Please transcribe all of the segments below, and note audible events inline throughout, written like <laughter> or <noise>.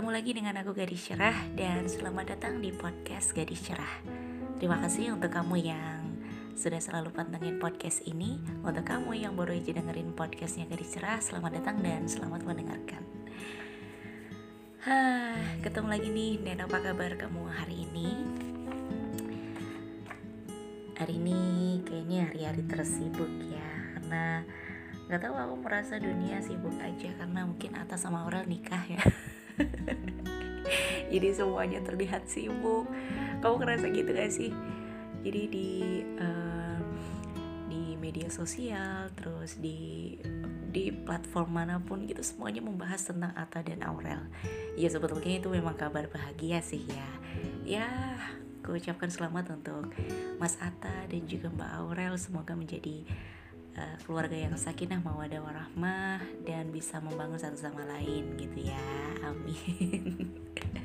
Ketemu lagi dengan aku Gadis Cerah dan selamat datang di podcast Gadis Cerah. Terima kasih untuk kamu yang sudah selalu pantengin podcast ini. Untuk kamu yang baru aja dengerin podcastnya Gadis Cerah, selamat datang dan selamat mendengarkan. Hah, ketemu lagi nih dan apa kabar kamu hari ini? Hari ini kayaknya hari-hari tersibuk ya karena nggak tahu aku merasa dunia sibuk aja karena mungkin atas sama orang nikah ya <laughs> <laughs> jadi semuanya terlihat sibuk. Kamu ngerasa gitu gak sih? Jadi di uh, di media sosial terus di di platform mana pun gitu semuanya membahas tentang Ata dan Aurel. Ya sebetulnya itu memang kabar bahagia sih ya. Ya aku ucapkan selamat untuk Mas Ata dan juga Mbak Aurel. Semoga menjadi uh, keluarga yang sakinah mawadah warahmah dan bisa membangun satu sama lain gitu ya. Amin.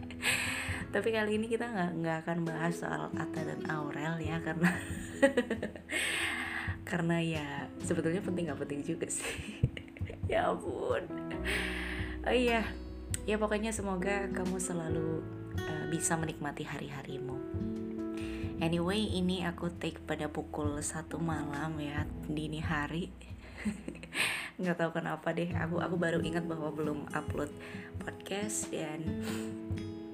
<laughs> Tapi kali ini kita nggak nggak akan bahas soal Atta dan Aurel ya karena <laughs> karena ya sebetulnya penting nggak penting juga sih. <laughs> Ya ampun. Oh iya ya pokoknya semoga kamu selalu uh, bisa menikmati hari-harimu Anyway, ini aku take pada pukul satu malam ya dini hari. <laughs> nggak tahu kenapa deh. Aku aku baru ingat bahwa belum upload podcast dan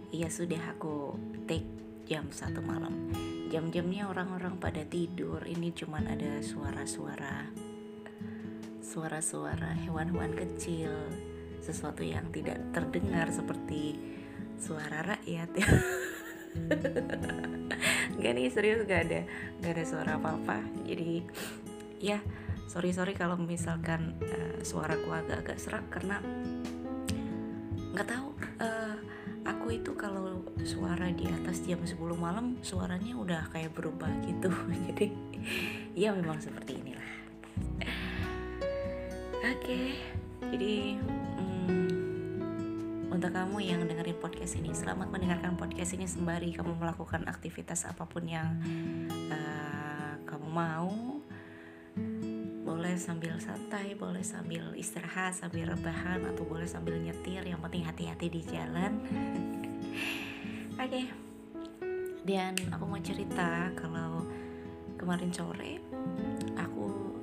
ya sudah aku take jam satu malam. Jam-jamnya orang-orang pada tidur. Ini cuman ada suara-suara suara-suara hewan-hewan kecil, sesuatu yang tidak terdengar seperti suara rakyat ya. <laughs> Gak nih serius gak ada gak ada suara apa apa jadi ya sorry sorry kalau misalkan uh, suaraku agak-agak serak karena nggak tahu uh, aku itu kalau suara di atas jam 10 malam suaranya udah kayak berubah gitu. <laughs> Jadi ya memang seperti inilah. Oke okay, jadi untuk kamu yang dengerin podcast ini selamat mendengarkan podcast ini sembari kamu melakukan aktivitas apa pun yang uh, kamu mau. Boleh sambil santai boleh sambil istirahat sambil rebahan atau boleh sambil nyetir. Yang penting hati-hati di jalan. <laughs> Oke. Okay. dan aku mau cerita kalau kemarin sore aku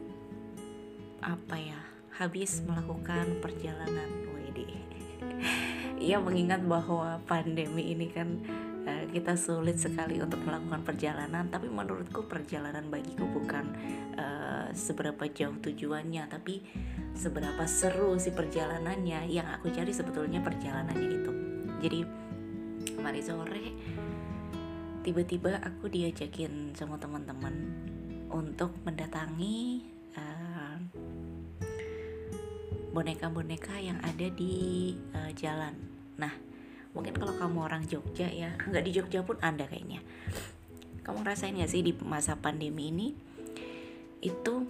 apa ya habis melakukan perjalanan WD Ia mengingat bahwa pandemi ini kan uh, kita sulit sekali untuk melakukan perjalanan, tapi menurutku perjalanan bagiku bukan uh, seberapa jauh tujuannya, tapi seberapa seru si perjalanannya. Yang aku cari sebetulnya perjalanannya itu. Jadi kemarin sore tiba-tiba aku diajakin sama teman-teman untuk mendatangi boneka-boneka yang ada di uh, jalan Nah, mungkin kalau kamu orang Jogja ya, nggak di Jogja pun ada kayaknya. Kamu ngerasain ya sih di masa pandemi ini itu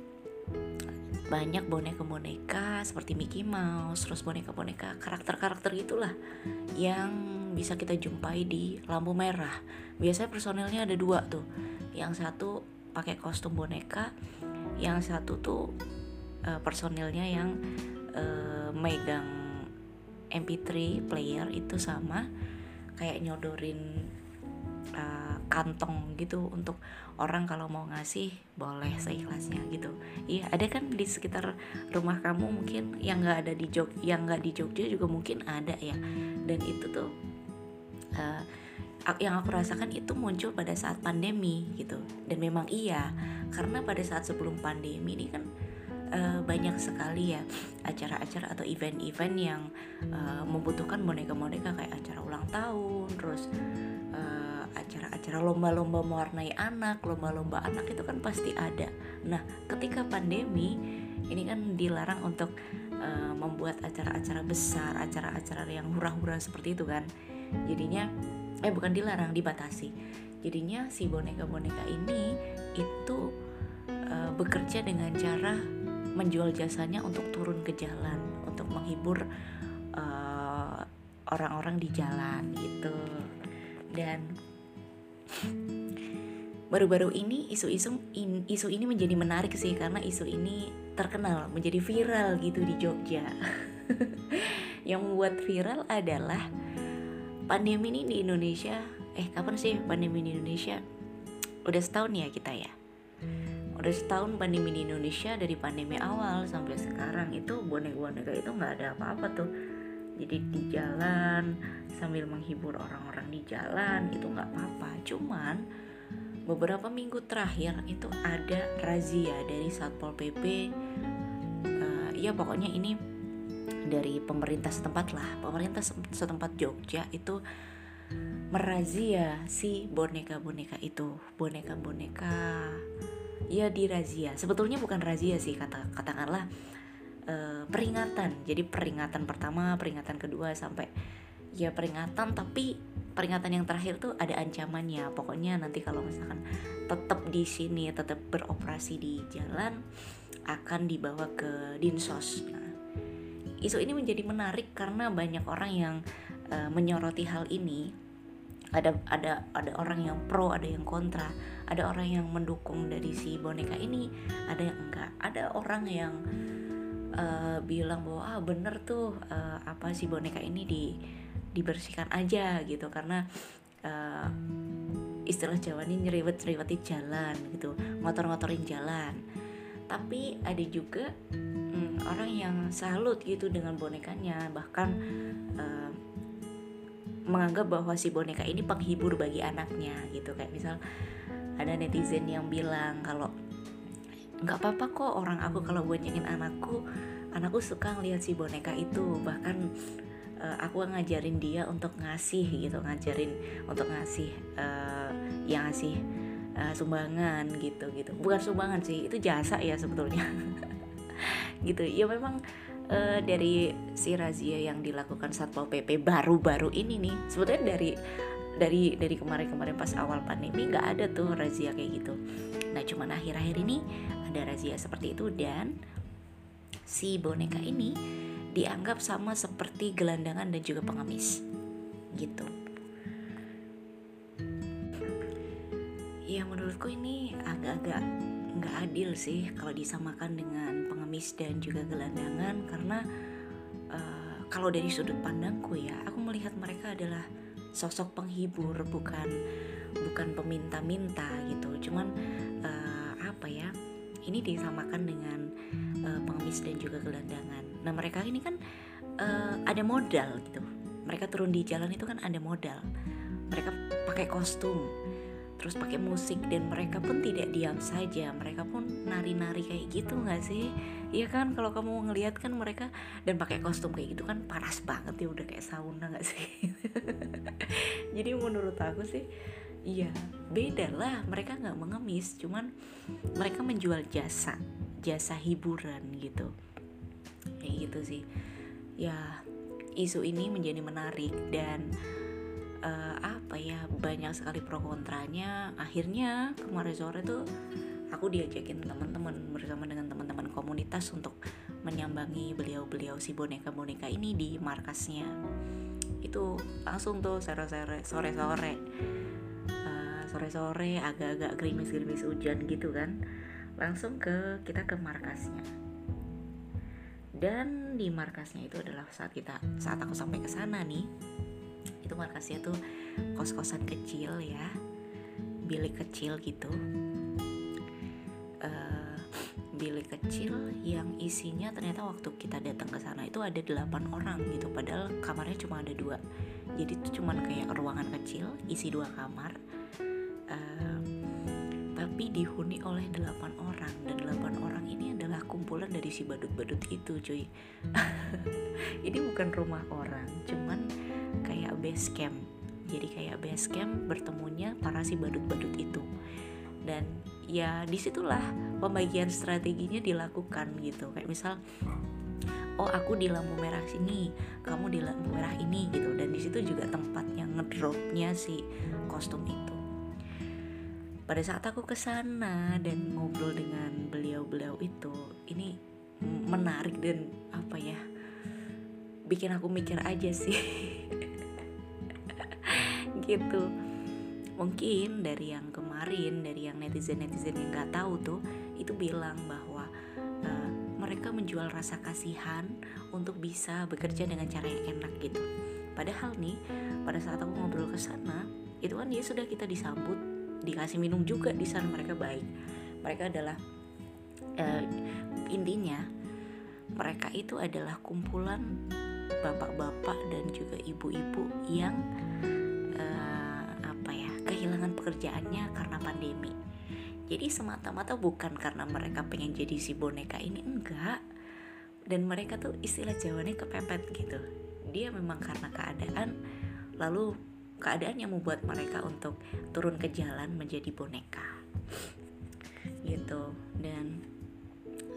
banyak boneka-boneka seperti Mickey Mouse, terus boneka-boneka karakter-karakter itulah yang bisa kita jumpai di lampu merah. Biasanya personilnya ada dua tuh. Yang satu pakai kostum boneka, yang satu tuh uh, personilnya yang uh, megang MP3 player itu sama kayak nyodorin uh, kantong gitu untuk orang kalau mau ngasih boleh seikhlasnya gitu. Iya ada kan di sekitar rumah kamu mungkin yang nggak ada di Jog yang nggak di Jogja juga mungkin ada ya. Dan itu tuh uh, yang aku rasakan itu muncul pada saat pandemi gitu. Dan memang iya karena pada saat sebelum pandemi ini kan uh, banyak sekali ya acara-acara atau event-event yang uh, membutuhkan boneka-boneka kayak acara ulang tahun, terus uh, acara-acara lomba-lomba mewarnai anak, lomba-lomba anak itu kan pasti ada. Nah, ketika pandemi ini kan dilarang untuk uh, membuat acara-acara besar, acara-acara yang hura-hura seperti itu kan. Jadinya eh bukan dilarang, dibatasi. Jadinya si boneka-boneka ini itu uh, bekerja dengan cara menjual jasanya untuk turun ke jalan untuk menghibur uh, orang-orang di jalan gitu. Dan baru-baru ini isu-isu isu ini menjadi menarik sih karena isu ini terkenal menjadi viral gitu di Jogja. <laughs> Yang membuat viral adalah pandemi ini di Indonesia eh kapan sih pandemi di Indonesia? Udah setahun ya kita ya udah setahun pandemi di Indonesia dari pandemi awal sampai sekarang itu boneka-boneka itu nggak ada apa-apa tuh. Jadi di jalan sambil menghibur orang-orang di jalan itu nggak apa-apa. Cuman beberapa minggu terakhir itu ada razia dari satpol pp uh, ya pokoknya ini dari pemerintah setempat lah. Pemerintah setempat Jogja itu merazia si boneka-boneka itu. Boneka-boneka ya dirazia sebetulnya bukan razia sih kata katakanlah uh, peringatan. Jadi peringatan pertama peringatan kedua sampai ya peringatan tapi peringatan yang terakhir tuh ada ancamannya. Pokoknya nanti kalau misalkan tetap di sini tetap beroperasi di jalan akan dibawa ke dinsos. Nah, isu ini menjadi menarik karena banyak orang yang uh, menyoroti hal ini ada ada ada orang yang pro ada yang kontra. Ada orang yang mendukung dari si boneka ini ada yang enggak. Ada orang yang uh, bilang bahwa ah bener tuh uh, apa si boneka ini di dibersihkan aja gitu. Karena uh, istilah Jawa ini nyeriwet nyeriwetin jalan gitu. Ngotor-ngotorin jalan. Tapi ada juga um, orang yang salut gitu dengan bonekanya. Bahkan uh, menganggap bahwa si boneka ini penghibur bagi anaknya gitu. Kayak misal ada netizen yang bilang kalau nggak apa-apa kok orang aku kalau boncengin anakku anakku suka ngeliat si boneka itu. Bahkan uh, aku ngajarin dia untuk ngasih gitu. Ngajarin untuk ngasih uh, yang ngasih uh, sumbangan gitu gitu. Bukan sumbangan sih itu jasa ya sebetulnya. <laughs> Gitu. Ya memang uh, dari si razia yang dilakukan satpol pp baru-baru ini nih. Sebetulnya dari dari dari kemarin-kemarin pas awal pandemi nggak ada tuh razia kayak gitu. Nah cuman akhir-akhir ini ada razia seperti itu dan si boneka ini dianggap sama seperti gelandangan dan juga pengemis. Gitu. Ya menurutku ini agak-agak nggak adil sih kalau disamakan dengan pengemis dan juga gelandangan karena uh, kalau dari sudut pandangku ya aku melihat mereka adalah sosok penghibur bukan bukan peminta-minta gitu. Cuman uh, apa ya ini disamakan dengan uh, pengemis dan juga gelandangan. Nah mereka ini kan uh, ada modal gitu. Mereka turun di jalan itu kan ada modal. Mereka pakai kostum terus pakai musik dan mereka pun tidak diam saja. Mereka pun nari-nari kayak gitu nggak sih? Iya kan? Kalau kamu ngelihat kan mereka dan pakai kostum kayak gitu kan panas banget ya udah kayak sauna nggak sih? <laughs> Jadi menurut aku sih iya beda lah. Mereka nggak mengemis cuman mereka menjual jasa jasa hiburan gitu. Kayak gitu sih. Ya isu ini menjadi menarik dan uh, apa ya banyak sekali pro kontranya. Akhirnya kemarin sore tuh aku diajakin teman-teman bersama dengan teman-teman komunitas untuk menyambangi beliau-beliau si boneka-boneka ini di markasnya. Itu langsung tuh sore-sore sore-sore. Uh, sore-sore agak-agak gerimis-gerimis hujan gitu kan. Langsung ke kita ke markasnya. Dan di markasnya itu adalah saat kita saat aku sampai ke sana nih itu markasnya tuh kos-kosan kecil ya. Bilik kecil gitu. Uh, bilik kecil yang isinya ternyata waktu kita datang ke sana itu ada delapan orang gitu. Padahal kamarnya cuma ada dua. Jadi itu cuma kayak ruangan kecil isi dua kamar. Uh, tapi dihuni oleh delapan orang. Dan delapan orang ini adalah kumpulan dari si badut-badut itu cuy. <laughs> Ini bukan rumah orang cuman kayak base camp. Jadi kayak base camp bertemunya para si badut-badut itu. Dan ya di situlah pembagian strateginya dilakukan gitu. Kayak misal oh aku di lampu merah sini kamu di lampu merah ini gitu. Dan di situ juga tempatnya ngedropnya si kostum itu pada saat aku ke sana dan ngobrol dengan beliau-beliau itu ini menarik dan apa ya bikin aku mikir aja sih. <laughs> Gitu. Mungkin dari yang kemarin dari yang netizen netizen yang nggak tahu tuh itu bilang bahwa uh, mereka menjual rasa kasihan untuk bisa bekerja dengan cara yang enak gitu. Padahal nih pada saat aku ngobrol ke sana itu kan dia sudah kita disambut dikasih minum juga di sana mereka baik. Mereka adalah uh, intinya mereka itu adalah kumpulan bapak-bapak dan juga ibu-ibu yang uh, apa ya kehilangan pekerjaannya karena pandemi. Jadi semata-mata bukan karena mereka pengen jadi si boneka ini enggak. Dan mereka tuh istilah Jawanya kepepet gitu. Dia memang karena keadaan lalu keadaan yang membuat mereka untuk turun ke jalan menjadi boneka. Gitu. Dan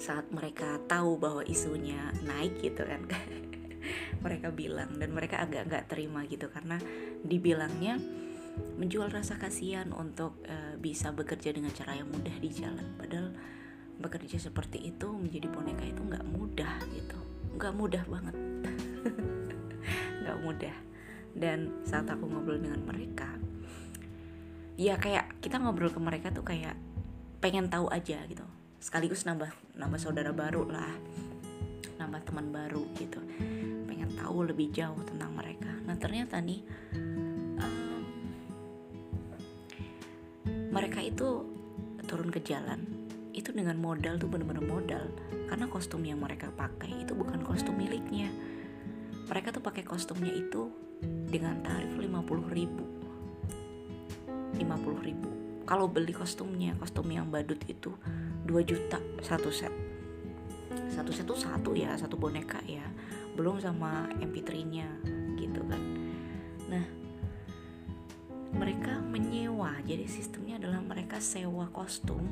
saat mereka tahu bahwa isunya naik gitu kan <laughs> mereka bilang dan mereka agak nggak terima gitu karena dibilangnya menjual rasa kasihan untuk uh, bisa bekerja dengan cara yang mudah di jalan. Padahal bekerja seperti itu menjadi boneka itu nggak mudah gitu. Nggak mudah banget. <laughs> Nggak mudah dan saat aku ngobrol dengan mereka ya kayak kita ngobrol ke mereka tuh kayak pengen tahu aja gitu. Sekaligus nambah nambah saudara baru lah nambah teman baru gitu. Pengen tahu lebih jauh tentang mereka. Nah ternyata nih um, mereka itu turun ke jalan. Itu dengan modal tuh bener-bener modal. Karena kostum yang mereka pakai itu bukan kostum miliknya. Mereka tuh pakai kostumnya itu dengan tarif 50 ribu. 50 ribu. Kalau beli kostumnya kostum yang badut itu 2 juta satu set. Satu set tuh satu ya satu boneka ya. Belum sama mp3 nya gitu kan. Nah mereka menyewa. Jadi sistemnya adalah mereka sewa kostum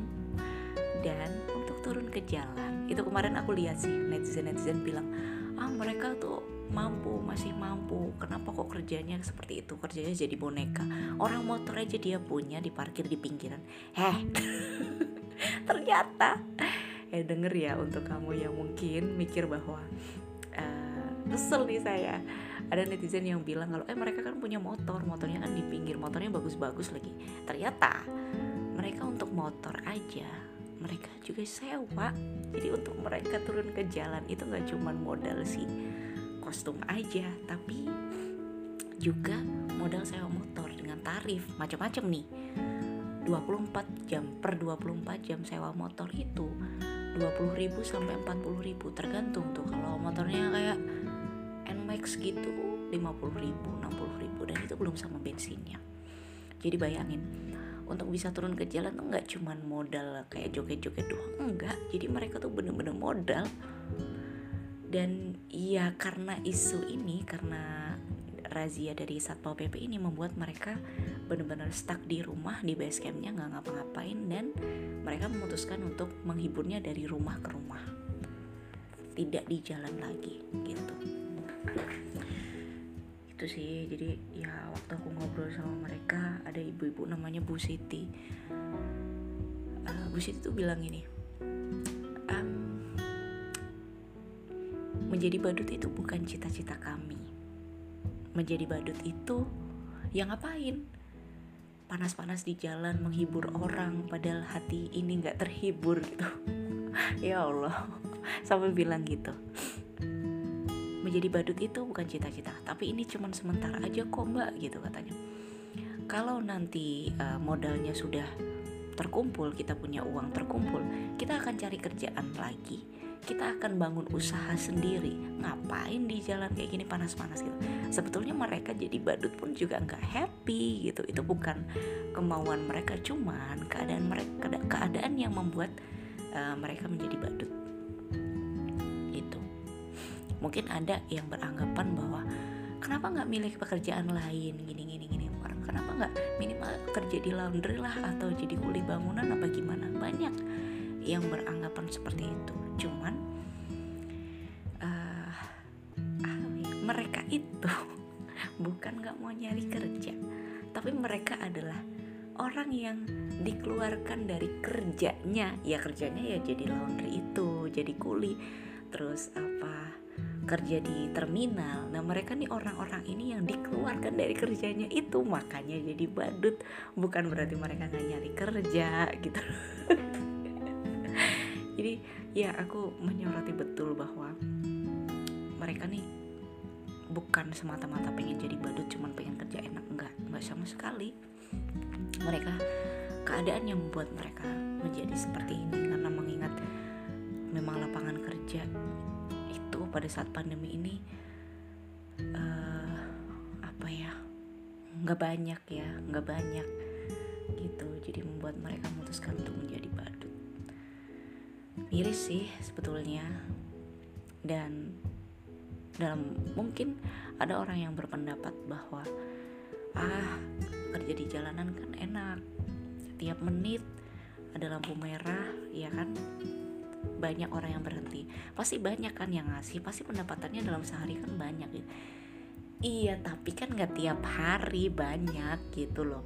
dan untuk turun ke jalan. Itu kemarin aku lihat sih netizen netizen bilang ah mereka tuh mampu masih mampu. Kenapa kok kerjanya seperti itu? Kerjanya jadi boneka. Orang motor aja dia punya diparkir di pinggiran. Heh. <laughs> Ternyata eh denger ya untuk kamu yang mungkin mikir bahwa uh, kesel nih saya. Ada netizen yang bilang kalau eh mereka kan punya motor motornya kan di pinggir motornya bagus-bagus lagi. Ternyata mereka untuk motor aja mereka juga sewa. Jadi untuk mereka turun ke jalan itu nggak cuma modal si kostum aja tapi juga modal sewa motor dengan tarif macam-macam nih. 24 jam per 24 jam sewa motor itu 20 ribu sampai 40 ribu tergantung tuh kalau motornya kayak NMAX gitu 50 ribu 60 ribu dan itu belum sama bensinnya. Jadi bayangin untuk bisa turun ke jalan tuh nggak cuman modal kayak joget-joget doang enggak jadi mereka tuh bener-bener modal dan ya karena isu ini karena razia dari satpol pp ini membuat mereka benar-benar stuck di rumah di base campnya nggak ngapa-ngapain. Dan mereka memutuskan untuk menghiburnya dari rumah ke rumah. Tidak di jalan lagi gitu. Itu sih jadi ya waktu aku ngobrol sama mereka ada ibu-ibu namanya Bu Siti. Uh, Bu Siti tuh bilang ini menjadi badut itu bukan cita-cita kami. Menjadi badut itu yang ngapain? Panas-panas di jalan menghibur orang padahal hati ini nggak terhibur gitu. <laughs> Ya Allah <laughs> sampai bilang gitu. Menjadi badut itu bukan cita-cita tapi ini cuma sementara aja kok mbak gitu katanya. Kalau nanti uh, modalnya sudah terkumpul kita punya uang terkumpul kita akan cari kerjaan lagi kita akan bangun usaha sendiri. Ngapain di jalan kayak gini panas-panas gitu? Sebetulnya mereka jadi badut pun juga nggak happy gitu. Itu bukan kemauan mereka cuman keadaan mereka keadaan yang membuat uh, mereka menjadi badut. Mungkin ada yang beranggapan bahwa kenapa nggak milih pekerjaan lain? Gini gini gini orang kenapa nggak minimal kerja di laundry lah atau jadi kuli bangunan apa gimana? Banyak yang beranggapan seperti itu. Cuman uh, mereka itu <laughs> bukan nggak mau nyari kerja tapi mereka adalah orang yang dikeluarkan dari kerjanya. Ya kerjanya ya jadi laundry itu jadi kuli terus apa kerja di terminal. Nah mereka nih orang-orang ini yang dikeluarkan dari kerjanya itu makanya jadi badut. Bukan berarti mereka nggak nyari kerja gitu <laughs> jadi ya aku menyoroti betul bahwa mereka nih bukan semata-mata pengen jadi badut cuman pengen kerja enak. Enggak enggak sama sekali. Mereka keadaan yang membuat mereka menjadi seperti ini karena mengingat memang lapangan kerja itu pada saat pandemi ini uh, apa ya nggak banyak ya nggak banyak gitu. Jadi membuat mereka memutuskan untuk menjadi miris sih sebetulnya. Dan dalam mungkin ada orang yang berpendapat bahwa ah kerja di jalanan kan enak. Setiap menit ada lampu merah ya kan? Banyak orang yang berhenti. Pasti banyak kan yang ngasih. Pasti pendapatannya dalam sehari kan banyak ya. Iya tapi kan nggak tiap hari banyak gitu loh.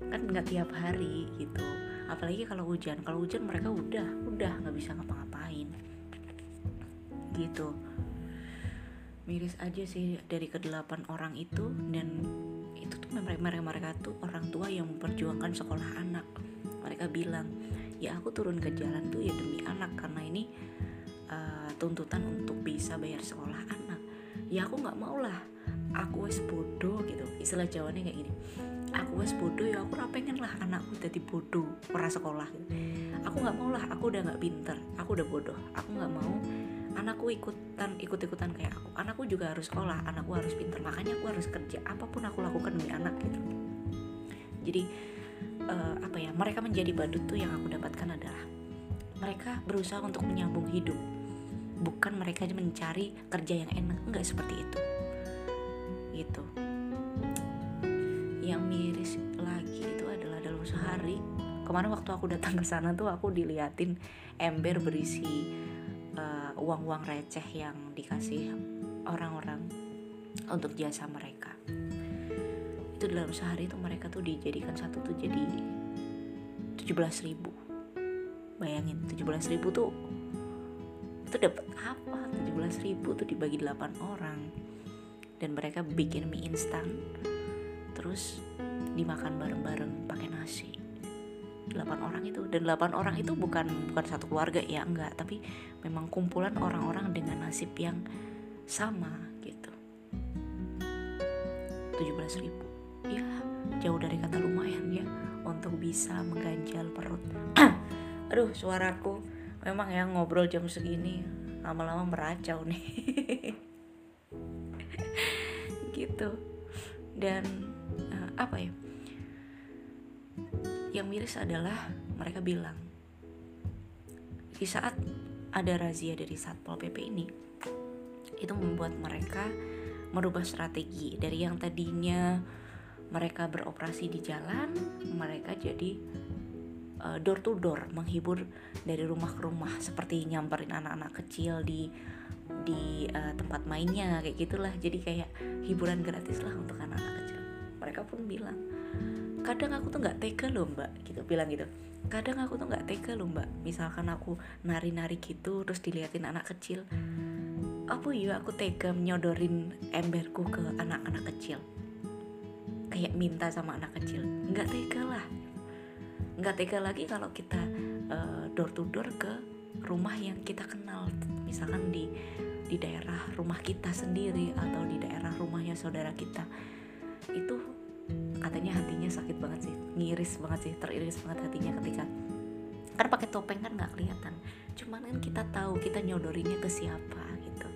Kan nggak tiap hari gitu apalagi kalau hujan. Kalau hujan mereka udah udah nggak bisa ngapa-ngapain. Gitu. Miris aja sih dari kedelapan orang itu dan itu tuh mereka mereka mereka tuh orang tua yang memperjuangkan sekolah anak. Mereka bilang ya aku turun ke jalan tuh ya demi anak karena ini uh, tuntutan untuk bisa bayar sekolah anak. Ya aku nggak mau lah aku wes bodoh gitu. Istilah jawanya kayak gini aku wes bodoh ya aku pengen lah anakku jadi bodoh pernah sekolah. Aku nggak mau lah aku udah nggak pinter aku udah bodoh. Aku nggak mau anakku ikutan ikut-ikutan kayak aku. Anakku juga harus sekolah anakku harus pinter. Makanya aku harus kerja apa pun aku lakukan demi anak gitu. Jadi uh, apa ya mereka menjadi badut tuh yang aku dapatkan adalah mereka berusaha untuk menyambung hidup. Bukan mereka mencari kerja yang enak enggak seperti itu. Gitu yang miris lagi itu adalah dalam sehari. Kemarin waktu aku datang ke sana tuh aku diliatin ember berisi uh, uang-uang receh yang dikasih orang-orang untuk jasa mereka. Itu dalam sehari itu mereka tuh dijadikan satu tuh jadi 17 ribu. Bayangin 17 ribu tuh itu dapat apa? 17 ribu tuh dibagi 8 orang. Dan mereka bikin mie instan terus dimakan bareng-bareng pakai nasi. 8 orang itu dan 8 orang itu bukan bukan satu keluarga ya enggak tapi memang kumpulan orang-orang dengan nasib yang sama gitu. 17 ribu. Ya jauh dari kata lumayan ya untuk bisa mengganjal perut. <clears throat> Aduh suaraku memang ya ngobrol jam segini lama-lama meracau nih. <laughs> Gitu. Dan apa ya? Yang miris adalah mereka bilang di saat ada razia dari Satpol PP ini itu membuat mereka merubah strategi. Dari yang tadinya mereka beroperasi di jalan mereka jadi uh, door to door menghibur dari rumah ke rumah. Seperti nyamperin anak-anak kecil di di uh, tempat mainnya kayak gitulah. Jadi kayak hiburan gratis lah untuk anak-anak mereka pun bilang kadang aku tuh nggak tega loh mbak gitu bilang gitu. Kadang aku tuh nggak tega loh mbak misalkan aku nari-nari gitu terus diliatin anak kecil. Apa ya aku tega menyodorin emberku ke anak-anak kecil? Kayak minta sama anak kecil? Nggak tega lah. Nggak tega lagi kalau kita uh, door to door ke rumah yang kita kenal misalkan di di daerah rumah kita sendiri atau di daerah rumahnya saudara kita itu katanya hatinya sakit banget sih. Ngiris banget sih teriris banget hatinya ketika kan pakai topeng kan nggak kelihatan. Cuman kan kita tahu kita nyodorinnya ke siapa gitu.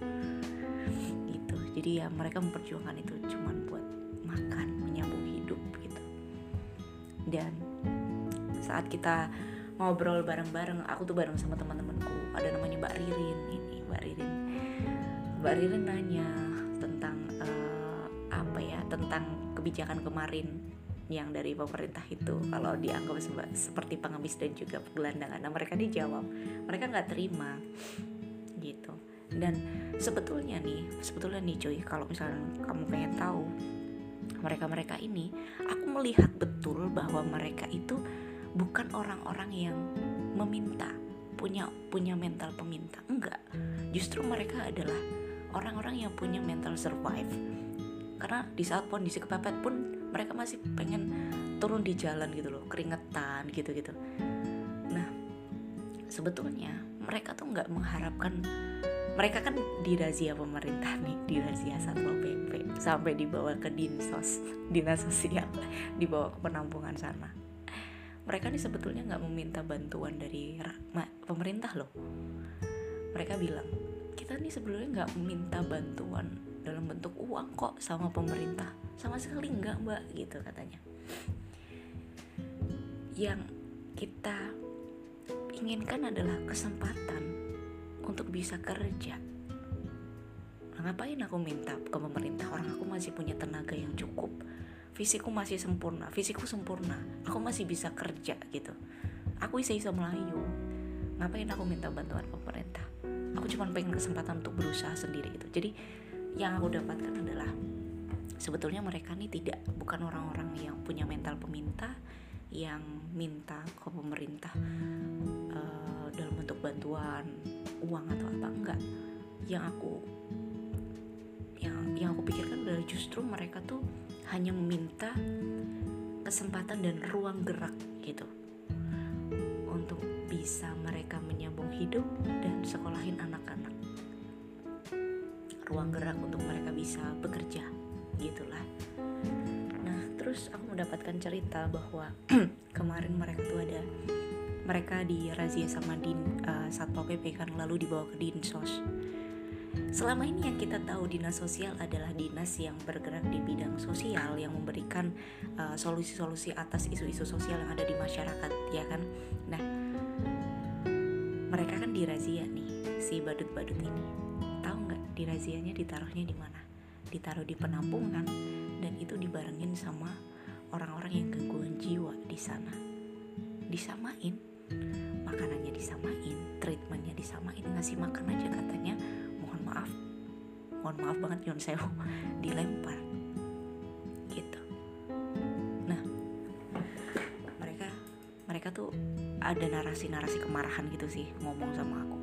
Gitu. Jadi ya mereka memperjuangkan itu cuman buat makan menyambung hidup gitu. Dan saat kita ngobrol bareng-bareng aku tuh bareng sama teman-temanku. Ada namanya Mbak Ririn ini Mbak Ririn. Mbak Ririn nanya apa ya tentang kebijakan kemarin yang dari pemerintah itu. Kalau dianggap seperti pengemis dan juga gelandangan. Nah mereka dijawab mereka nggak terima gitu. Dan sebetulnya nih sebetulnya nih cuy kalau misalnya kamu pengen tahu mereka-mereka ini aku melihat betul bahwa mereka itu bukan orang-orang yang meminta punya punya mental peminta. Enggak. Justru mereka adalah orang-orang yang punya mental survive karena di saat kondisi kepepet pun mereka masih pengen turun di jalan gitu loh keringetan gitu gitu nah sebetulnya mereka tuh nggak mengharapkan mereka kan dirazia pemerintah nih dirazia satpol pp sampai dibawa ke dinsos dinas sosial <laughs> dibawa ke penampungan sana. Mereka nih sebetulnya nggak meminta bantuan dari pemerintah loh. Mereka bilang kita nih sebelumnya nggak meminta bantuan dalam bentuk uang kok sama pemerintah. Sama sekali nggak mbak gitu katanya. Yang kita inginkan adalah kesempatan untuk bisa kerja. Nah, ngapain aku minta ke pemerintah? Orang aku masih punya tenaga yang cukup. Fisikku masih sempurna fisikku sempurna. Aku masih bisa kerja gitu. Aku bisa bisa Melayu. Ngapain aku minta bantuan pemerintah? Aku cuma pengen kesempatan untuk berusaha sendiri gitu. Jadi yang aku dapatkan adalah sebetulnya mereka nih tidak bukan orang-orang yang punya mental peminta yang minta ke pemerintah uh, dalam bentuk bantuan uang atau apa enggak. Yang aku yang yang aku pikirkan adalah justru mereka tuh hanya meminta kesempatan dan ruang gerak gitu untuk bisa mereka menyambung hidup dan sekolahin anak-anak ruang gerak untuk mereka bisa bekerja gitulah nah terus aku mendapatkan cerita bahwa <clears throat> kemarin mereka tuh ada mereka dirazia sama din uh, satpol pp kan lalu dibawa ke dinsos Selama ini yang kita tahu dinas sosial adalah dinas yang bergerak di bidang sosial yang memberikan uh, solusi-solusi uh, atas isu-isu sosial yang ada di masyarakat, ya kan? Nah, mereka kan dirazia nih si badut-badut ini. Tahu nggak dirazianya ditaruhnya di mana? Ditaruh di penampungan dan itu dibarengin sama orang-orang yang gangguan jiwa di sana. Disamain, makanannya disamain, treatmentnya disamain, ngasih makan aja katanya. Maaf. Mohon maaf banget Yon Sewu. <laughs> Dilempar. Gitu. Nah mereka mereka tuh ada narasi-narasi kemarahan gitu sih ngomong sama aku.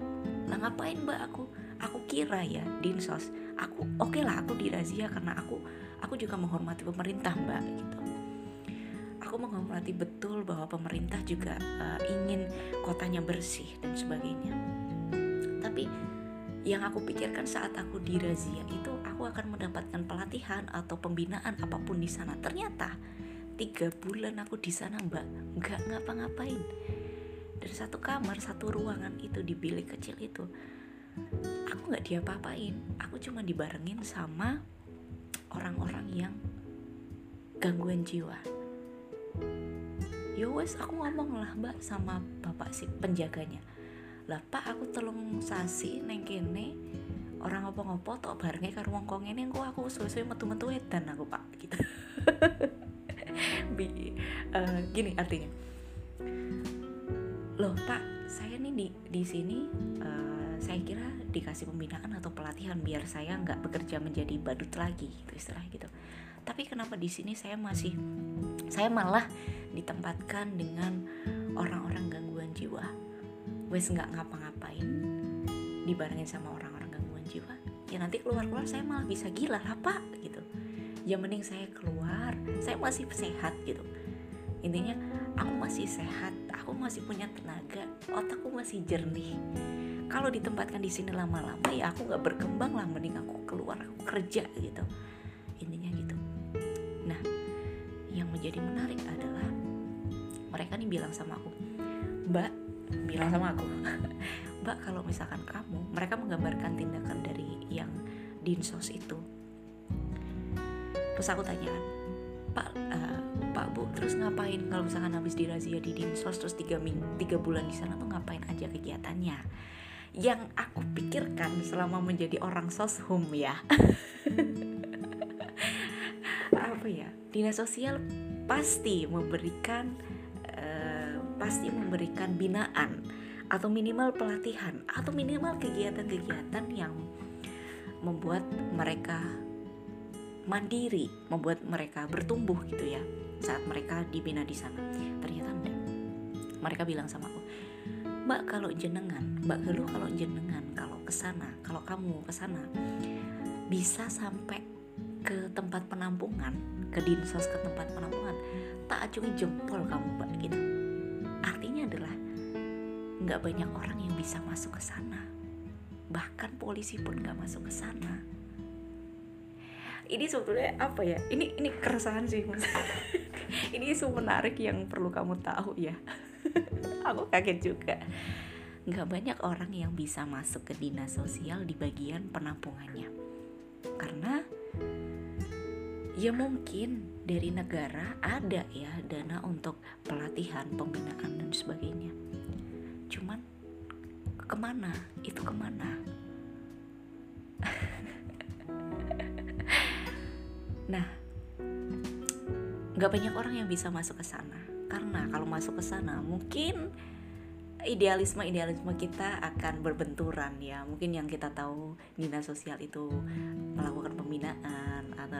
Lah ngapain mbak aku aku kira ya dinsos aku oke okay lah aku dirazia karena aku aku juga menghormati pemerintah mbak gitu. Aku menghormati betul bahwa pemerintah juga uh, ingin kotanya bersih dan sebagainya. Tapi yang aku pikirkan saat aku dirazia itu aku akan mendapatkan pelatihan atau pembinaan apa pun di sana. Ternyata tiga bulan aku di sana mbak nggak ngapa-ngapain. Dari satu kamar satu ruangan itu di bilik kecil itu aku nggak diapa-apain. Aku cuma dibarengin sama orang-orang yang gangguan jiwa. Yowes ya aku ngomong lah mbak sama bapak si penjaganya. Lah pak aku telung sasi neng kene orang apa ngopo tok barengnya karo wong kong ini kok aku suwe-suwe metu-metu edan aku pak gitu. <laughs> Bi, uh, gini artinya. Loh pak saya nih di di sini uh, saya kira dikasih pembinaan atau pelatihan biar saya nggak bekerja menjadi badut lagi gitu istilah gitu. Tapi kenapa di sini saya masih saya malah ditempatkan dengan orang-orang gangguan jiwa. Wes nggak ngapa-ngapain dibarengin sama orang-orang gangguan jiwa. Ya nanti keluar-keluar saya malah bisa gila lah pak gitu. Ya mending saya keluar saya masih sehat gitu. Intinya aku masih sehat aku masih punya tenaga otakku masih jernih kalau ditempatkan di sini lama-lama ya aku nggak berkembang lah mending aku keluar aku kerja gitu. Intinya gitu. Nah yang menjadi menarik adalah mereka nih bilang sama aku mbak bilang sama aku <laughs> mbak kalau misalkan kamu mereka menggambarkan tindakan dari yang dinsos itu. Terus aku tanya pak uh, pak bu terus ngapain kalau misalkan habis dirazia di dinsos terus tiga tiga bulan di sana tuh ngapain aja kegiatannya yang aku pikirkan selama menjadi orang soshum ya <laughs> apa ya dinas sosial pasti memberikan pasti memberikan binaan atau minimal pelatihan atau minimal kegiatan-kegiatan yang membuat mereka mandiri, membuat mereka bertumbuh gitu ya saat mereka dibina di sana. Ternyata. Mereka bilang sama aku, Mbak kalau jenengan, Mbak Geluh kalau jenengan kalau ke sana, kalau kamu ke sana bisa sampai ke tempat penampungan, ke dinsos ke tempat penampungan, tak acungi jempol kamu Mbak gitu. Artinya adalah nggak banyak orang yang bisa masuk ke sana. Bahkan polisi pun nggak masuk ke sana. Ini sebetulnya apa ya? Ini ini keresahan sih <laughs> ini isu menarik yang perlu kamu tahu ya <laughs> aku kaget juga. Nggak banyak orang yang bisa masuk ke dinas sosial di bagian penampungannya. Karena ya mungkin dari negara ada ya dana untuk pelatihan pembinaan dan sebagainya. Cuman ke mana? Itu ke mana? <laughs> Nah nggak banyak orang yang bisa masuk ke sana karena kalau masuk ke sana mungkin idealisme idealisme kita akan berbenturan ya. Mungkin yang kita tahu dinas sosial itu melakukan pembinaan atau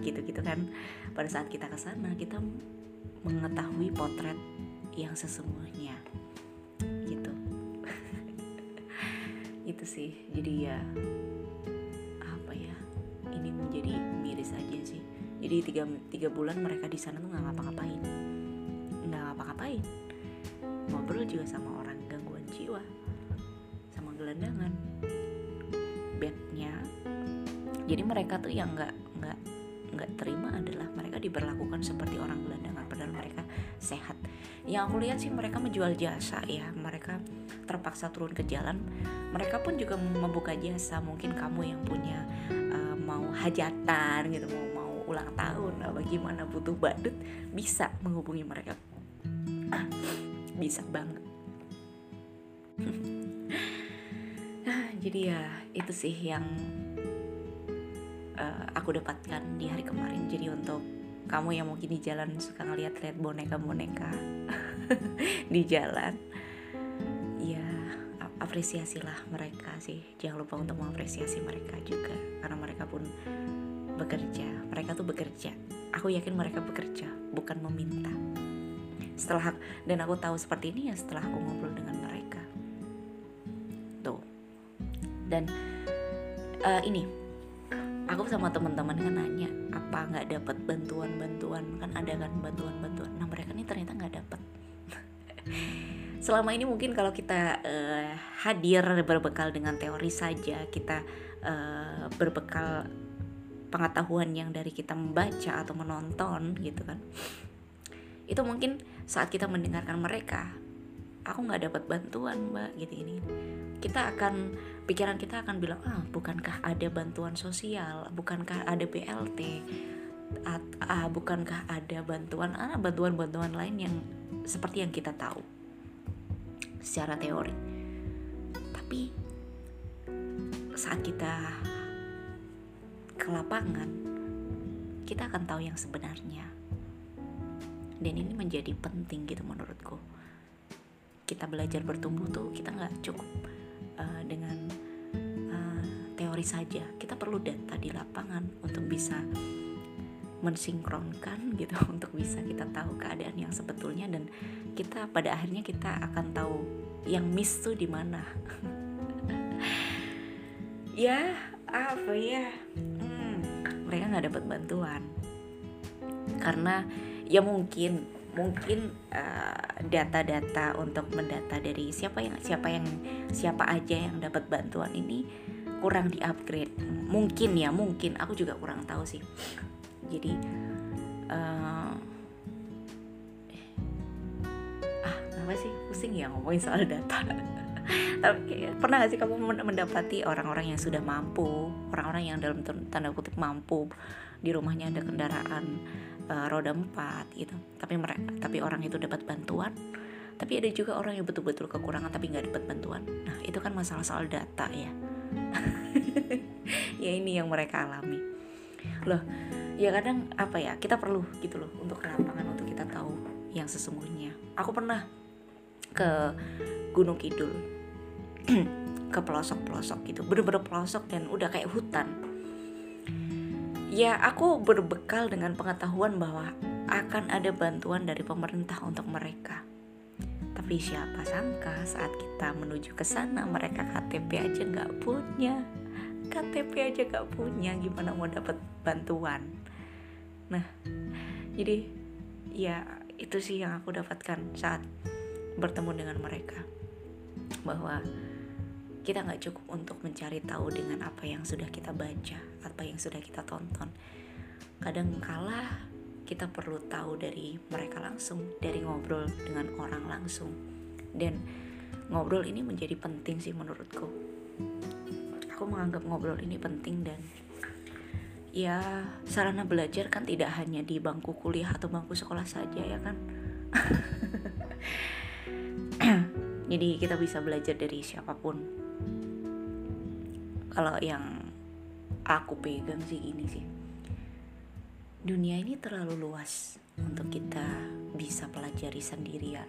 gitu gitu kan. Pada saat kita ke sana kita mengetahui potret yang sesungguhnya. Gitu. <laughs> Itu sih. Jadi ya apa ya ini menjadi miris aja sih jadi tiga, tiga bulan mereka di sana tuh nggak ngapa-ngapain. Nggak ngapa-ngapain. Ngobrol juga sama orang gangguan jiwa. Sama gelandangan bednya jadi mereka tuh yang nggak nggak nggak terima adalah mereka diberlakukan seperti orang gelandangan padahal mereka sehat. Yang aku lihat sih mereka menjual jasa ya. Mereka terpaksa turun ke jalan. Mereka pun juga membuka jasa. Mungkin kamu yang punya uh, mau hajatan gitu mau ulang tahun apa gimana butuh badut bisa menghubungi mereka? <clears throat> Bisa banget. Nah, <laughs> jadi ya itu sih yang uh, aku dapatkan di hari kemarin. Jadi untuk kamu yang mungkin di jalan suka ngeliat-liat boneka-boneka <laughs> di jalan ya apresiasilah mereka sih. Jangan lupa untuk mengapresiasi mereka juga karena mereka pun bekerja. Mereka tuh bekerja. Aku yakin mereka bekerja bukan meminta. Setelah dan aku tahu seperti ini ya setelah aku ngobrol dengan mereka. Tuh. Dan uh, ini. Aku sama teman-teman kan nanya apa nggak dapat bantuan-bantuan? Kan ada kan bantuan-bantuan. Nah mereka ini ternyata nggak dapat <laughs> selama ini mungkin kalau kita uh, hadir berbekal dengan teori saja kita uh, berbekal pengetahuan yang dari kita membaca atau menonton gitu kan. Itu mungkin saat kita mendengarkan mereka aku nggak dapat bantuan mbak gitu ini kita akan pikiran kita akan bilang ah bukankah ada bantuan sosial? Bukankah ada BLT at, ah bukankah ada bantuan ah bantuan-bantuan lain yang seperti yang kita tahu? Secara teori. Tapi saat kita ke lapangan kita akan tahu yang sebenarnya. Dan ini menjadi penting gitu menurutku. Kita belajar bertumbuh tuh kita nggak cukup uh, dengan uh, teori saja. Kita perlu data di lapangan untuk bisa mensinkronkan <laughs> gitu untuk bisa kita tahu keadaan yang sebetulnya dan kita pada akhirnya kita akan tahu yang miss tuh di mana. <laughs> Ya apa ya? Hmm, mereka nggak dapat bantuan. Karena ya mungkin mungkin data-data uh, untuk mendata dari siapa yang siapa yang siapa aja yang dapat bantuan ini kurang di upgrade mungkin ya mungkin. Aku juga kurang tahu sih. Jadi uh, ah kenapa sih? Pusing ya ngomongin soal data tapi pernah gak sih kamu mendapati orang-orang yang sudah mampu orang-orang yang dalam tanda kutip mampu di rumahnya ada kendaraan uh, roda empat gitu. Tapi mereka tapi orang itu dapat bantuan. Tapi ada juga orang yang betul-betul kekurangan tapi nggak dapat bantuan. Nah itu kan masalah soal data ya. <laughs> Ya ini yang mereka alami. Loh ya kadang apa ya kita perlu gitu loh untuk ke lapangan untuk kita tahu yang sesungguhnya. Aku pernah ke Gunung Kidul <clears throat> ke pelosok-pelosok gitu bener-bener pelosok dan udah kayak hutan ya aku berbekal dengan pengetahuan bahwa akan ada bantuan dari pemerintah untuk mereka. Tapi siapa sangka saat kita menuju ke sana mereka KTP aja nggak punya, KTP aja nggak punya, gimana mau dapat bantuan? Nah, jadi ya itu sih yang aku dapatkan saat bertemu dengan mereka bahwa kita nggak cukup untuk mencari tahu dengan apa yang sudah kita baca, apa yang sudah kita tonton. Kadang kala kita perlu tahu dari mereka langsung, dari ngobrol dengan orang langsung. Dan ngobrol ini menjadi penting sih menurutku. Aku menganggap ngobrol ini penting dan ya sarana belajar kan tidak hanya di bangku kuliah atau bangku sekolah saja ya kan. <laughs> Jadi kita bisa belajar dari siapa pun kalau yang aku pegang sih ini sih. Dunia ini terlalu luas untuk kita bisa pelajari sendirian.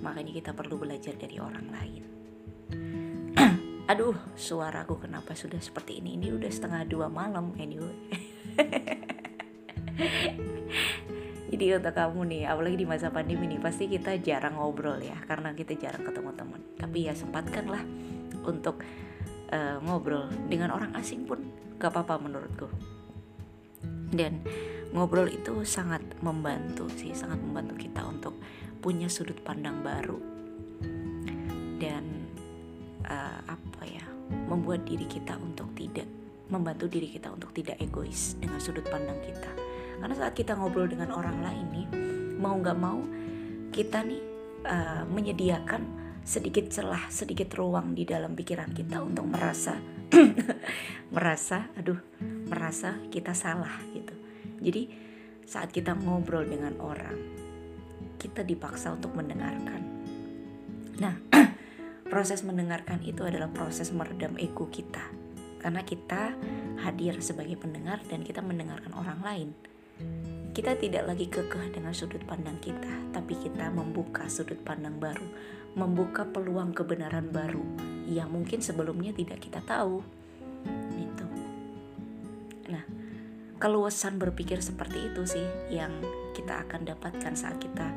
Makanya kita perlu belajar dari orang lain. <clears throat> Aduh suaraku kenapa sudah seperti ini? Ini udah setengah dua malam anyway. <laughs> Jadi untuk kamu nih apalagi di masa pandemi ini pasti kita jarang ngobrol ya karena kita jarang ketemu teman. Tapi ya sempatkanlah untuk uh, ngobrol dengan orang asing pun gak apa-apa menurutku. Dan ngobrol itu sangat membantu sih sangat membantu kita untuk punya sudut pandang baru. Dan uh, apa ya membuat diri kita untuk tidak membantu diri kita untuk tidak egois dengan sudut pandang kita. Karena saat kita ngobrol dengan orang lain nih mau nggak mau kita nih uh, menyediakan sedikit celah, sedikit ruang di dalam pikiran kita untuk merasa <clears throat> merasa aduh, merasa kita salah gitu. Jadi saat kita ngobrol dengan orang, kita dipaksa untuk mendengarkan. Nah, <clears throat> proses mendengarkan itu adalah proses meredam ego kita. Karena kita hadir sebagai pendengar dan kita mendengarkan orang lain kita tidak lagi kekeh dengan sudut pandang kita, tapi kita membuka sudut pandang baru, membuka peluang kebenaran baru yang mungkin sebelumnya tidak kita tahu. Gitu. Nah, keluasan berpikir seperti itu sih yang kita akan dapatkan saat kita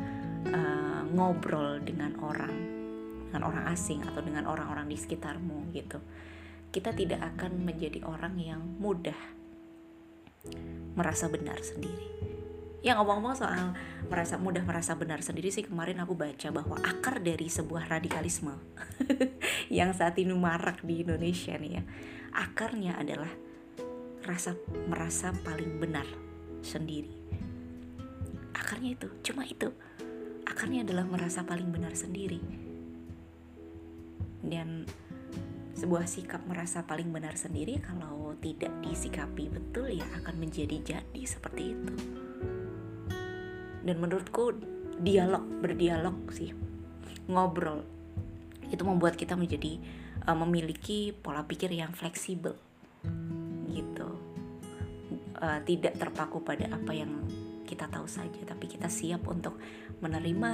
uh, ngobrol dengan orang, dengan orang asing atau dengan orang-orang di sekitarmu gitu. Kita tidak akan menjadi orang yang mudah merasa benar sendiri Ya ngomong-ngomong soal merasa mudah merasa benar sendiri sih kemarin aku baca bahwa akar dari sebuah radikalisme <laughs> yang saat ini marak di Indonesia nih ya akarnya adalah rasa merasa paling benar sendiri. Akarnya itu cuma itu. Akarnya adalah merasa paling benar sendiri. Dan sebuah sikap merasa paling benar sendiri kalau tidak disikapi betul ya akan menjadi jadi seperti itu dan menurutku dialog berdialog sih. Ngobrol. Itu membuat kita menjadi uh, memiliki pola pikir yang fleksibel. Gitu. Uh, tidak terpaku pada apa yang kita tahu saja tapi kita siap untuk menerima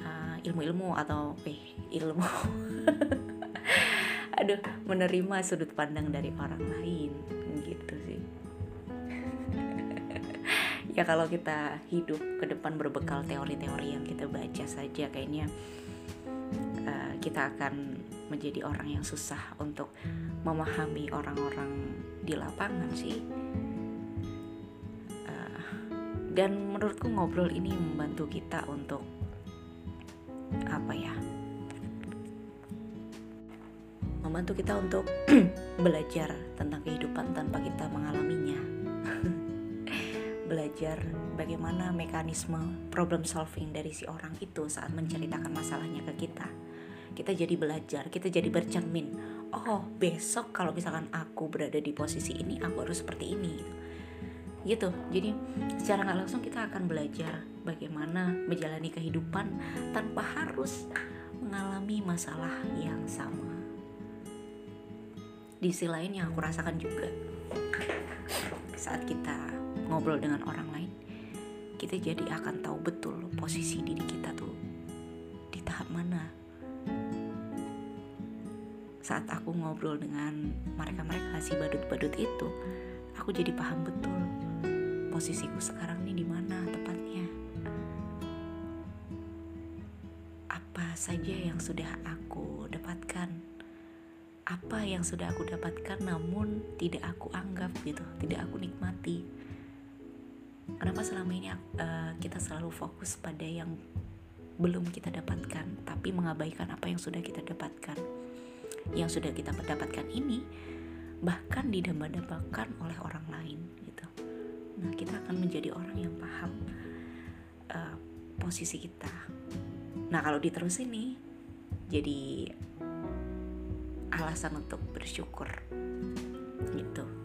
uh, ilmu-ilmu atau eh ilmu. <laughs> Aduh menerima sudut pandang dari orang lain. Gitu sih ya kalau kita hidup ke depan berbekal teori-teori yang kita baca saja kayaknya uh, kita akan menjadi orang yang susah untuk memahami orang-orang di lapangan sih. Uh, dan menurutku ngobrol ini membantu kita untuk apa ya membantu kita untuk <clears throat> belajar tentang kehidupan tanpa kita belajar bagaimana mekanisme problem solving dari si orang itu saat menceritakan masalahnya ke kita. Kita jadi belajar, kita jadi bercermin. Oh, besok kalau misalkan aku berada di posisi ini, aku harus seperti ini. Gitu. Jadi secara nggak langsung kita akan belajar bagaimana menjalani kehidupan tanpa harus mengalami masalah yang sama. Di sisi lain yang aku rasakan juga saat kita ngobrol dengan orang lain kita jadi akan tahu betul posisi diri kita tuh di tahap mana. Saat aku ngobrol dengan mereka-mereka si badut-badut itu aku jadi paham betul posisiku sekarang nih di mana tepatnya. Apa saja yang sudah aku dapatkan apa yang sudah aku dapatkan namun tidak aku anggap gitu tidak aku nikmati kenapa selama ini uh, kita selalu fokus pada yang belum kita dapatkan tapi mengabaikan apa yang sudah kita dapatkan? Yang sudah kita dapatkan ini bahkan didambakan oleh orang lain gitu. Nah kita akan menjadi orang yang paham uh, posisi kita. Nah kalau diterusin nih jadi alasan untuk bersyukur gitu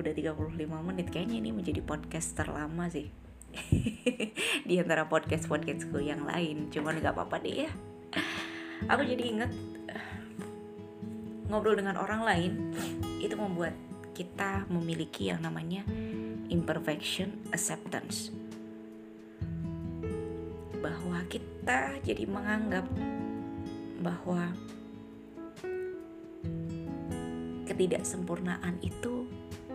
udah 35 menit kayaknya ini menjadi podcast terlama sih. <laughs> Di antara podcast podcastku yang lain cuman nggak apa-apa deh ya. Aku jadi inget ngobrol dengan orang lain itu membuat kita memiliki yang namanya imperfection acceptance. Bahwa kita jadi menganggap bahwa ketidaksempurnaan itu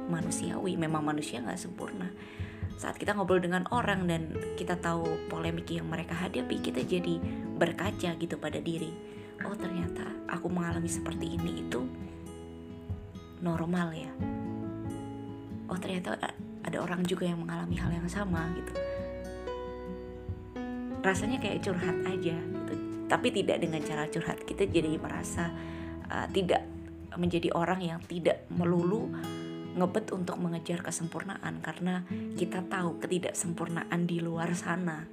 manusiawi memang manusia nggak sempurna. Saat kita ngobrol dengan orang dan kita tahu polemik yang mereka hadapi kita jadi berkaca gitu pada diri. Oh ternyata aku mengalami seperti ini itu normal ya. Oh ternyata ada orang juga yang mengalami hal yang sama gitu. Rasanya kayak curhat aja gitu. Tapi tidak dengan cara curhat. Kita jadi merasa uh, tidak menjadi orang yang tidak melulu ngebet untuk mengejar kesempurnaan karena kita tahu ketidaksempurnaan di luar sana.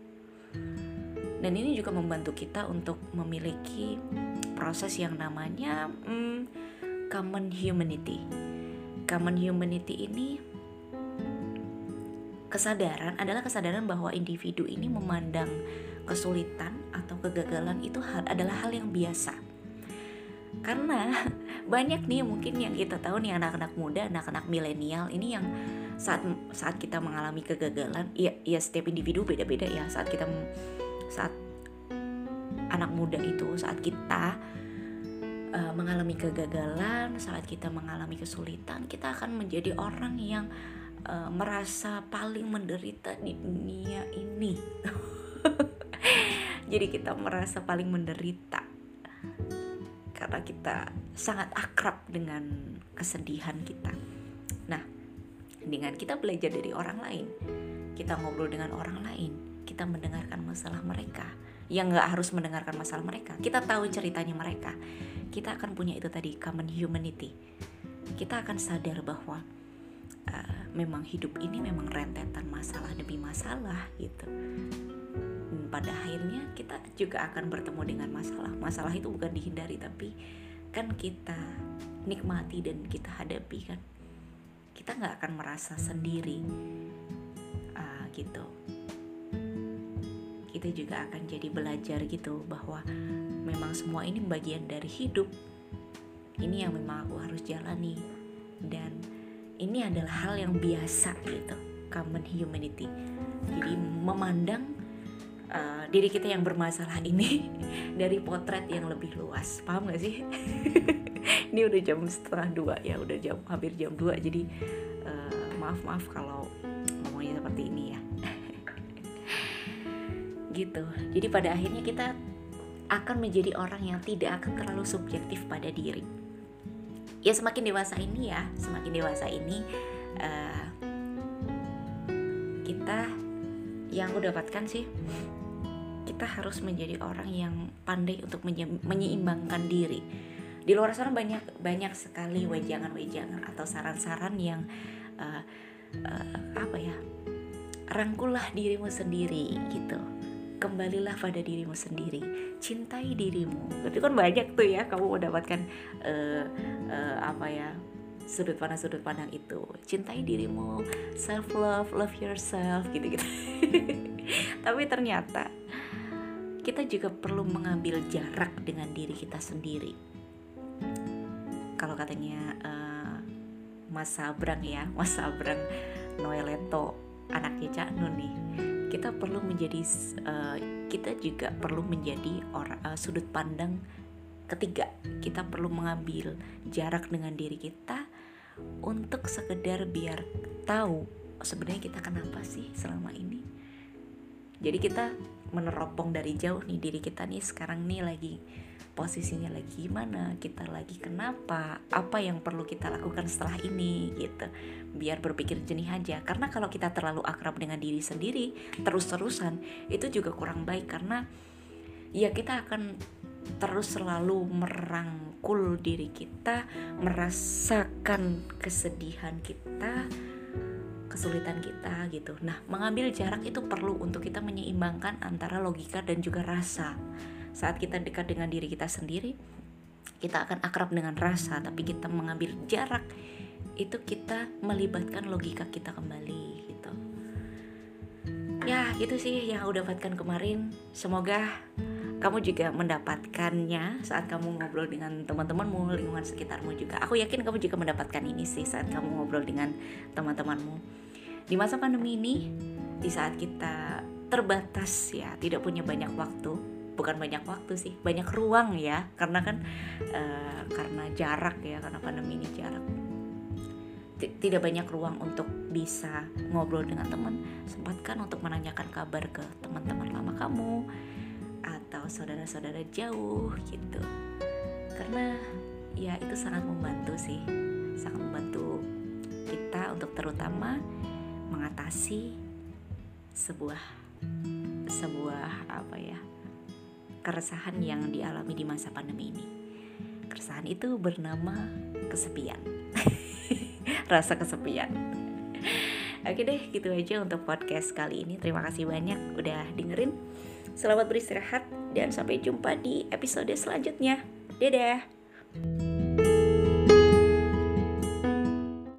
Dan ini juga membantu kita untuk memiliki proses yang namanya hmm, common humanity. Common humanity ini kesadaran adalah kesadaran bahwa individu ini memandang kesulitan atau kegagalan itu adalah hal yang biasa karena banyak nih mungkin yang kita tahu nih anak-anak muda anak-anak milenial ini yang saat saat kita mengalami kegagalan ya ya setiap individu beda-beda ya. Saat kita saat anak muda itu saat kita uh, mengalami kegagalan saat kita mengalami kesulitan kita akan menjadi orang yang uh, merasa paling menderita di dunia ini. <laughs> Jadi kita merasa paling menderita karena kita sangat akrab dengan kesedihan kita. Nah, dengan kita belajar dari orang lain, kita ngobrol dengan orang lain, kita mendengarkan masalah mereka, yang nggak harus mendengarkan masalah mereka, kita tahu ceritanya mereka, kita akan punya itu tadi common humanity. Kita akan sadar bahwa uh, memang hidup ini memang rentetan masalah demi masalah gitu pada akhirnya kita juga akan bertemu dengan masalah. Masalah itu bukan dihindari tapi kan kita nikmati dan kita hadapi kan? Kita nggak akan merasa sendiri uh, gitu. Kita juga akan jadi belajar gitu bahwa memang semua ini bagian dari hidup. Ini yang memang aku harus jalani. Dan ini adalah hal yang biasa gitu. Common humanity. Jadi memandang uh, diri kita yang bermasalah ini <laughs> dari potret yang lebih luas. Paham gak sih? <laughs> Ini udah jam setengah dua ya udah jam hampir jam dua jadi uh, maaf maaf kalau ngomongnya seperti ini ya. <laughs> Gitu. Jadi pada akhirnya kita akan menjadi orang yang tidak akan terlalu subjektif pada diri. Ya semakin dewasa ini ya semakin dewasa ini uh, kita yang aku dapatkan sih kita harus menjadi orang yang pandai untuk menyeimbangkan diri. Di luar sana banyak banyak sekali wejangan-wejangan atau saran-saran yang uh, uh, apa ya? Rangkulah dirimu sendiri gitu. Kembalilah pada dirimu sendiri, cintai dirimu. Itu kan banyak tuh ya kamu mendapatkan uh, uh, apa ya sudut pandang sudut pandang itu cintai dirimu self love love yourself gitu gitu <laughs> tapi ternyata kita juga perlu mengambil jarak dengan diri kita sendiri. Kalau katanya uh, Mas Sabrang ya, Mas Sabrang Noeleto, anaknya Cak Nun nih, kita perlu menjadi, uh, kita juga perlu menjadi orang uh, sudut pandang ketiga. Kita perlu mengambil jarak dengan diri kita untuk sekedar biar tahu sebenarnya kita kenapa sih selama ini. Jadi kita meneropong dari jauh nih diri kita nih sekarang nih lagi posisinya lagi gimana kita lagi kenapa apa yang perlu kita lakukan setelah ini gitu. Biar berpikir jernih aja. Karena kalau kita terlalu akrab dengan diri sendiri terus-terusan itu juga kurang baik. Karena ya kita akan terus selalu merangkul diri kita, merasakan kesedihan kita, kesulitan kita gitu. Nah, mengambil jarak itu perlu untuk kita menyeimbangkan antara logika dan juga rasa. Saat kita dekat dengan diri kita sendiri, kita akan akrab dengan rasa, tapi kita mengambil jarak itu kita melibatkan logika kita kembali gitu. Ya, itu sih yang aku dapatkan kemarin. Semoga kamu juga mendapatkannya saat kamu ngobrol dengan teman-temanmu, lingkungan sekitarmu juga. Aku yakin kamu juga mendapatkan ini sih saat kamu ngobrol dengan teman-temanmu. Di masa pandemi ini, di saat kita terbatas ya, tidak punya banyak waktu, bukan banyak waktu sih, banyak ruang ya, karena kan uh, karena jarak ya, karena pandemi ini jarak. Tidak banyak ruang untuk bisa ngobrol dengan teman. Sempatkan untuk menanyakan kabar ke teman-teman lama kamu atau saudara-saudara jauh gitu. Karena ya itu sangat membantu sih. Sangat membantu kita untuk terutama mengatasi sebuah sebuah apa ya keresahan yang dialami di masa pandemi ini keresahan itu bernama kesepian <laughs> rasa kesepian Oke deh, gitu aja untuk podcast kali ini. Terima kasih banyak udah dengerin. Selamat beristirahat dan sampai jumpa di episode selanjutnya. Dadah.